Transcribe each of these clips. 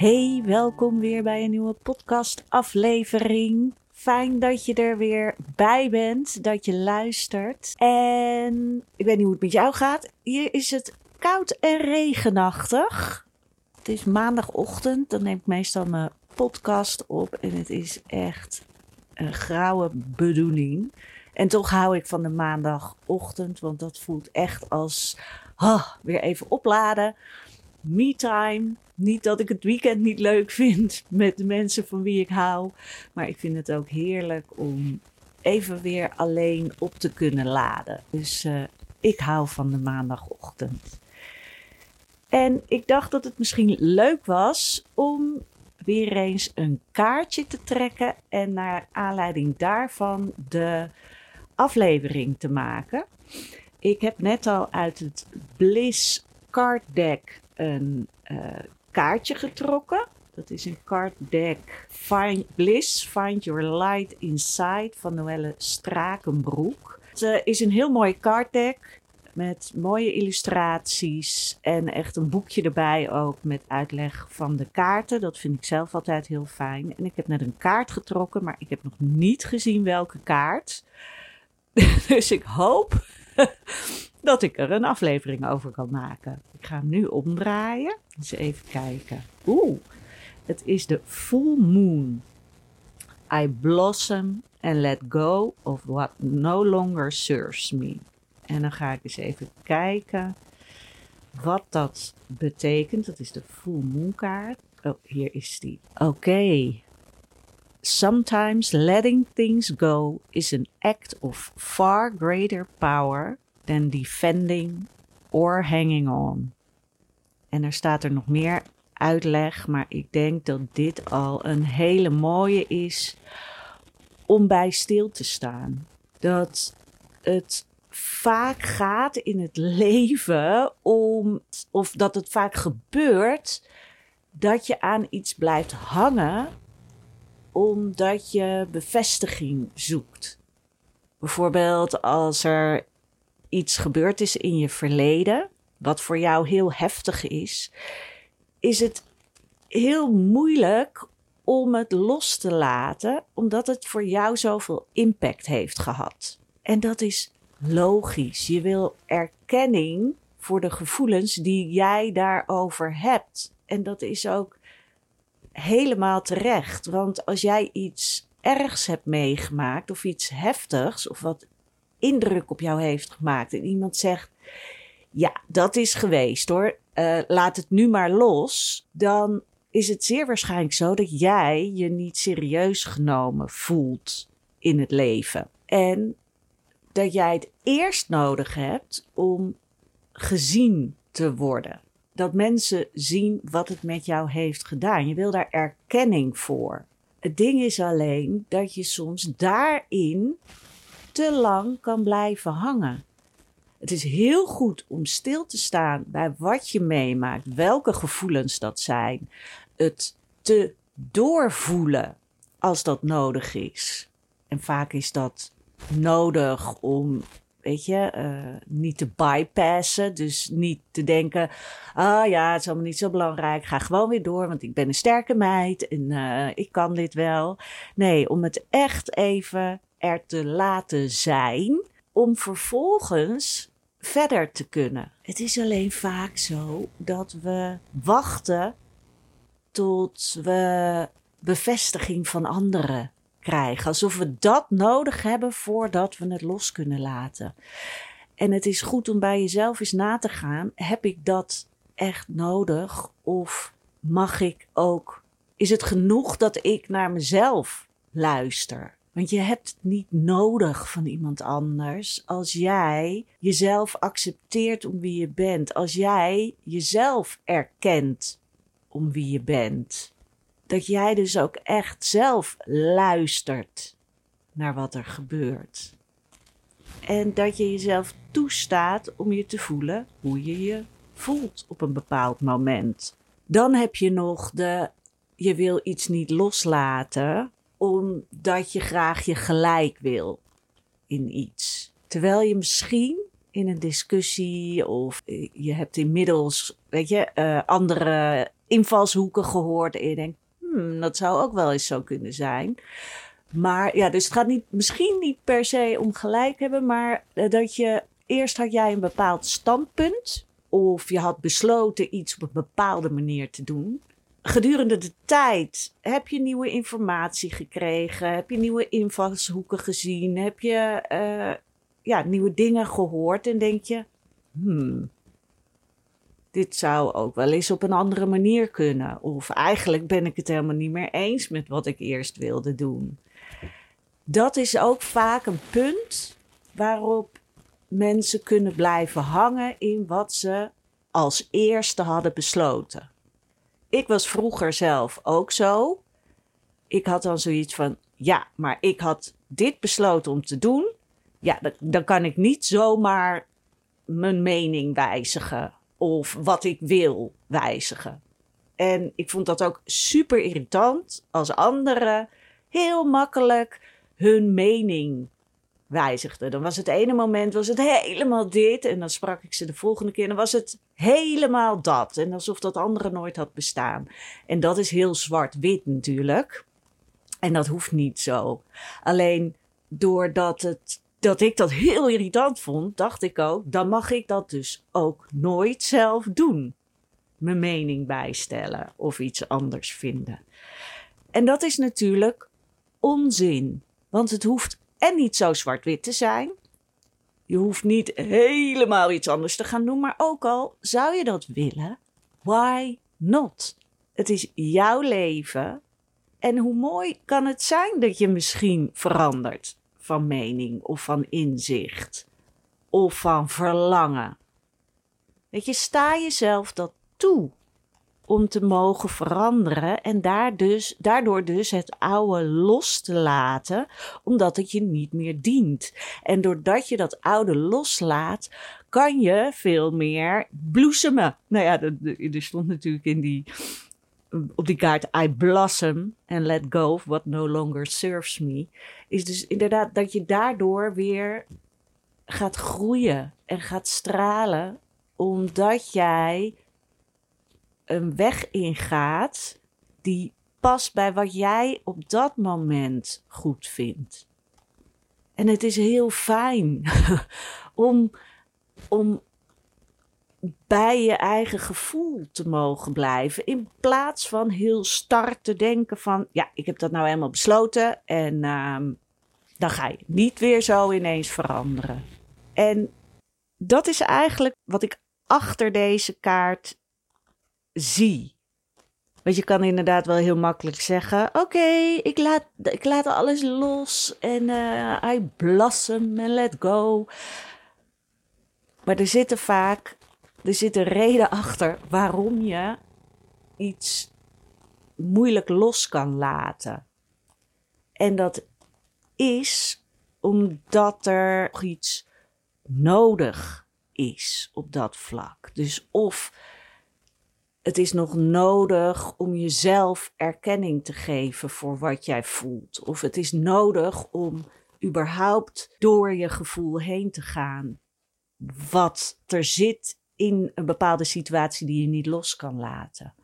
Hey, welkom weer bij een nieuwe podcast-aflevering. Fijn dat je er weer bij bent, dat je luistert. En ik weet niet hoe het met jou gaat. Hier is het koud en regenachtig. Het is maandagochtend, dan neem ik meestal mijn podcast op. En het is echt een grauwe bedoeling. En toch hou ik van de maandagochtend, want dat voelt echt als ah, weer even opladen. Me-time. Niet dat ik het weekend niet leuk vind met de mensen van wie ik hou. Maar ik vind het ook heerlijk om even weer alleen op te kunnen laden. Dus uh, ik hou van de maandagochtend. En ik dacht dat het misschien leuk was om weer eens een kaartje te trekken en naar aanleiding daarvan de aflevering te maken. Ik heb net al uit het Bliss Card Deck een uh, kaartje getrokken. Dat is een card deck Find Bliss, Find Your Light Inside van Noelle Strakenbroek. Het uh, is een heel mooi card deck met mooie illustraties en echt een boekje erbij ook met uitleg van de kaarten. Dat vind ik zelf altijd heel fijn. En ik heb net een kaart getrokken, maar ik heb nog niet gezien welke kaart. dus ik hoop dat ik er een aflevering over kan maken. Ik ga hem nu omdraaien. Eens even kijken. Oeh, het is de full moon. I blossom and let go of what no longer serves me. En dan ga ik eens even kijken wat dat betekent. Dat is de full moon kaart. Oh, hier is die. Oké. Sometimes letting things go is an act of far greater power than defending or hanging on. En er staat er nog meer uitleg, maar ik denk dat dit al een hele mooie is om bij stil te staan. Dat het vaak gaat in het leven om, of dat het vaak gebeurt, dat je aan iets blijft hangen omdat je bevestiging zoekt. Bijvoorbeeld als er iets gebeurd is in je verleden, wat voor jou heel heftig is, is het heel moeilijk om het los te laten, omdat het voor jou zoveel impact heeft gehad. En dat is logisch. Je wil erkenning voor de gevoelens die jij daarover hebt. En dat is ook helemaal terecht. Want als jij iets ergs hebt meegemaakt of iets heftigs of wat indruk op jou heeft gemaakt en iemand zegt, ja, dat is geweest hoor, uh, laat het nu maar los, dan is het zeer waarschijnlijk zo dat jij je niet serieus genomen voelt in het leven. En dat jij het eerst nodig hebt om gezien te worden. Dat mensen zien wat het met jou heeft gedaan. Je wil daar erkenning voor. Het ding is alleen dat je soms daarin te lang kan blijven hangen. Het is heel goed om stil te staan bij wat je meemaakt, welke gevoelens dat zijn. Het te doorvoelen als dat nodig is. En vaak is dat nodig om, weet je, uh, niet te bypassen. Dus niet te denken, ah ja, het is allemaal niet zo belangrijk. Ga gewoon weer door, want ik ben een sterke meid en uh, ik kan dit wel. Nee, om het echt even er te laten zijn, om vervolgens verder te kunnen. Het is alleen vaak zo dat we wachten tot we bevestiging van anderen Alsof we dat nodig hebben voordat we het los kunnen laten. En het is goed om bij jezelf eens na te gaan: heb ik dat echt nodig? Of mag ik ook. Is het genoeg dat ik naar mezelf luister? Want je hebt het niet nodig van iemand anders als jij jezelf accepteert om wie je bent. Als jij jezelf erkent om wie je bent. Dat jij dus ook echt zelf luistert naar wat er gebeurt. En dat je jezelf toestaat om je te voelen hoe je je voelt op een bepaald moment. Dan heb je nog de je wil iets niet loslaten omdat je graag je gelijk wil in iets. Terwijl je misschien in een discussie of je hebt inmiddels, weet je, uh, andere invalshoeken gehoord en je hmm, dat zou ook wel eens zo kunnen zijn. Maar ja, dus het gaat niet, misschien niet per se om gelijk hebben, maar eh, dat je eerst had jij een bepaald standpunt. Of je had besloten iets op een bepaalde manier te doen. Gedurende de tijd heb je nieuwe informatie gekregen. Heb je nieuwe invalshoeken gezien. Heb je eh, ja, nieuwe dingen gehoord. En denk je, hmm, dit zou ook wel eens op een andere manier kunnen. Of eigenlijk ben ik het helemaal niet meer eens met wat ik eerst wilde doen. Dat is ook vaak een punt waarop mensen kunnen blijven hangen in wat ze als eerste hadden besloten. Ik was vroeger zelf ook zo. Ik had dan zoiets van: ja, maar ik had dit besloten om te doen. Ja, dan, dan kan ik niet zomaar mijn mening wijzigen of wat ik wil wijzigen. En ik vond dat ook super irritant als anderen heel makkelijk hun mening wijzigden. Dan was het ene moment was het helemaal dit en dan sprak ik ze de volgende keer en dan was het helemaal dat. En alsof dat andere nooit had bestaan. En dat is heel zwart-wit natuurlijk. En dat hoeft niet zo. Alleen doordat het dat ik dat heel irritant vond, dacht ik ook, dan mag ik dat dus ook nooit zelf doen. Mijn mening bijstellen of iets anders vinden. En dat is natuurlijk onzin, want het hoeft en niet zo zwart-wit te zijn. Je hoeft niet helemaal iets anders te gaan doen, maar ook al zou je dat willen, why not? Het is jouw leven. En hoe mooi kan het zijn dat je misschien verandert van mening of van inzicht of van verlangen. Weet je, sta jezelf dat toe om te mogen veranderen en daar dus, daardoor dus het oude los te laten, omdat het je niet meer dient. En doordat je dat oude loslaat, kan je veel meer bloesemen. Nou ja, er stond natuurlijk in die op die kaart I blossom and let go of what no longer serves me. Is dus inderdaad dat je daardoor weer gaat groeien en gaat stralen. Omdat jij een weg ingaat die past bij wat jij op dat moment goed vindt. En het is heel fijn om, om bij je eigen gevoel te mogen blijven. In plaats van heel star te denken van, ja, ik heb dat nou helemaal besloten en ehm, dan ga je niet weer zo ineens veranderen. En dat is eigenlijk wat ik achter deze kaart zie. Want je kan inderdaad wel heel makkelijk zeggen: Oké, ik, laat, ik laat alles los en uh, I blossom and let go. Maar er zitten vaak er zit een reden achter waarom je iets moeilijk los kan laten. En dat is omdat er iets nodig is op dat vlak. Dus of het is nog nodig om jezelf erkenning te geven voor wat jij voelt. Of het is nodig om überhaupt door je gevoel heen te gaan. Wat er zit in een bepaalde situatie die je niet los kan laten.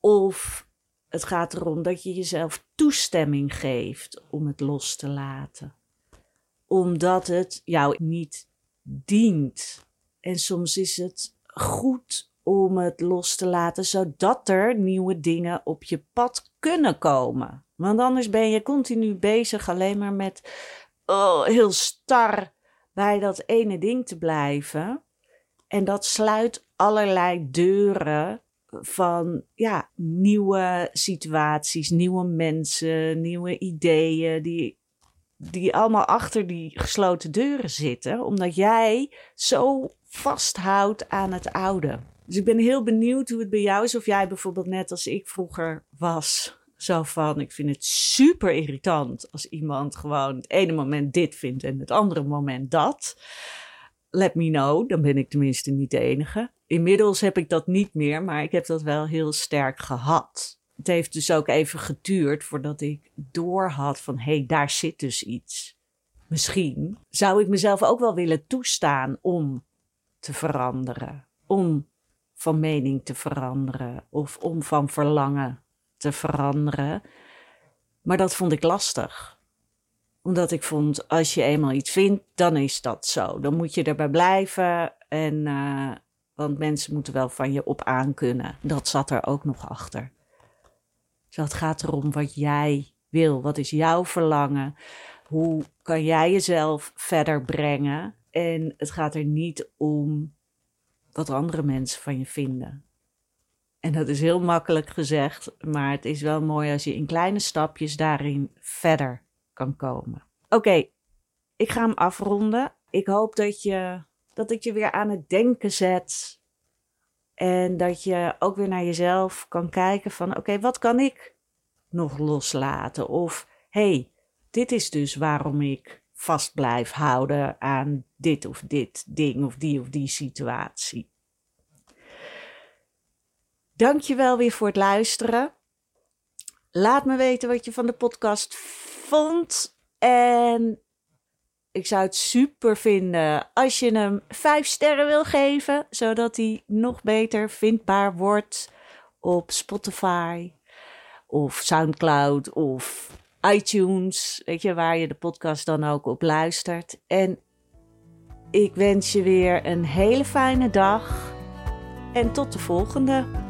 Of het gaat erom dat je jezelf toestemming geeft om het los te laten. Omdat het jou niet dient. En soms is het goed om het los te laten, zodat er nieuwe dingen op je pad kunnen komen. Want anders ben je continu bezig alleen maar met oh, heel star bij dat ene ding te blijven. En dat sluit allerlei deuren van ja, nieuwe situaties, nieuwe mensen, nieuwe ideeën, die, die allemaal achter die gesloten deuren zitten, omdat jij zo vasthoudt aan het oude. Dus ik ben heel benieuwd hoe het bij jou is, of jij bijvoorbeeld net als ik vroeger was. Zo van, ik vind het super irritant als iemand gewoon het ene moment dit vindt en het andere moment dat let me know. Dan ben ik tenminste niet de enige. Inmiddels heb ik dat niet meer, maar ik heb dat wel heel sterk gehad. Het heeft dus ook even geduurd voordat ik doorhad van hé, hey, daar zit dus iets. Misschien zou ik mezelf ook wel willen toestaan om te veranderen. Om van mening te veranderen of om van verlangen te veranderen. Maar dat vond ik lastig. Omdat ik vond, als je eenmaal iets vindt, dan is dat zo. Dan moet je erbij blijven. En, uh, want mensen moeten wel van je op aankunnen. Dat zat er ook nog achter. Dus het gaat erom wat jij wil. Wat is jouw verlangen? Hoe kan jij jezelf verder brengen? En het gaat er niet om wat andere mensen van je vinden. En dat is heel makkelijk gezegd, maar het is wel mooi als je in kleine stapjes daarin verder kan komen. Oké, ik ga hem afronden. Ik hoop dat, je, dat het je weer aan het denken zet. En dat je ook weer naar jezelf kan kijken van oké, wat kan ik nog loslaten? Of hey, dit is dus waarom ik vast blijf houden aan dit of dit ding of die of die situatie. Dank je wel weer voor het luisteren. Laat me weten wat je van de podcast vond. En ik zou het super vinden als je hem vijf sterren wil geven, zodat hij nog beter vindbaar wordt op Spotify of SoundCloud of iTunes, weet je, waar je de podcast dan ook op luistert. En ik wens je weer een hele fijne dag en tot de volgende.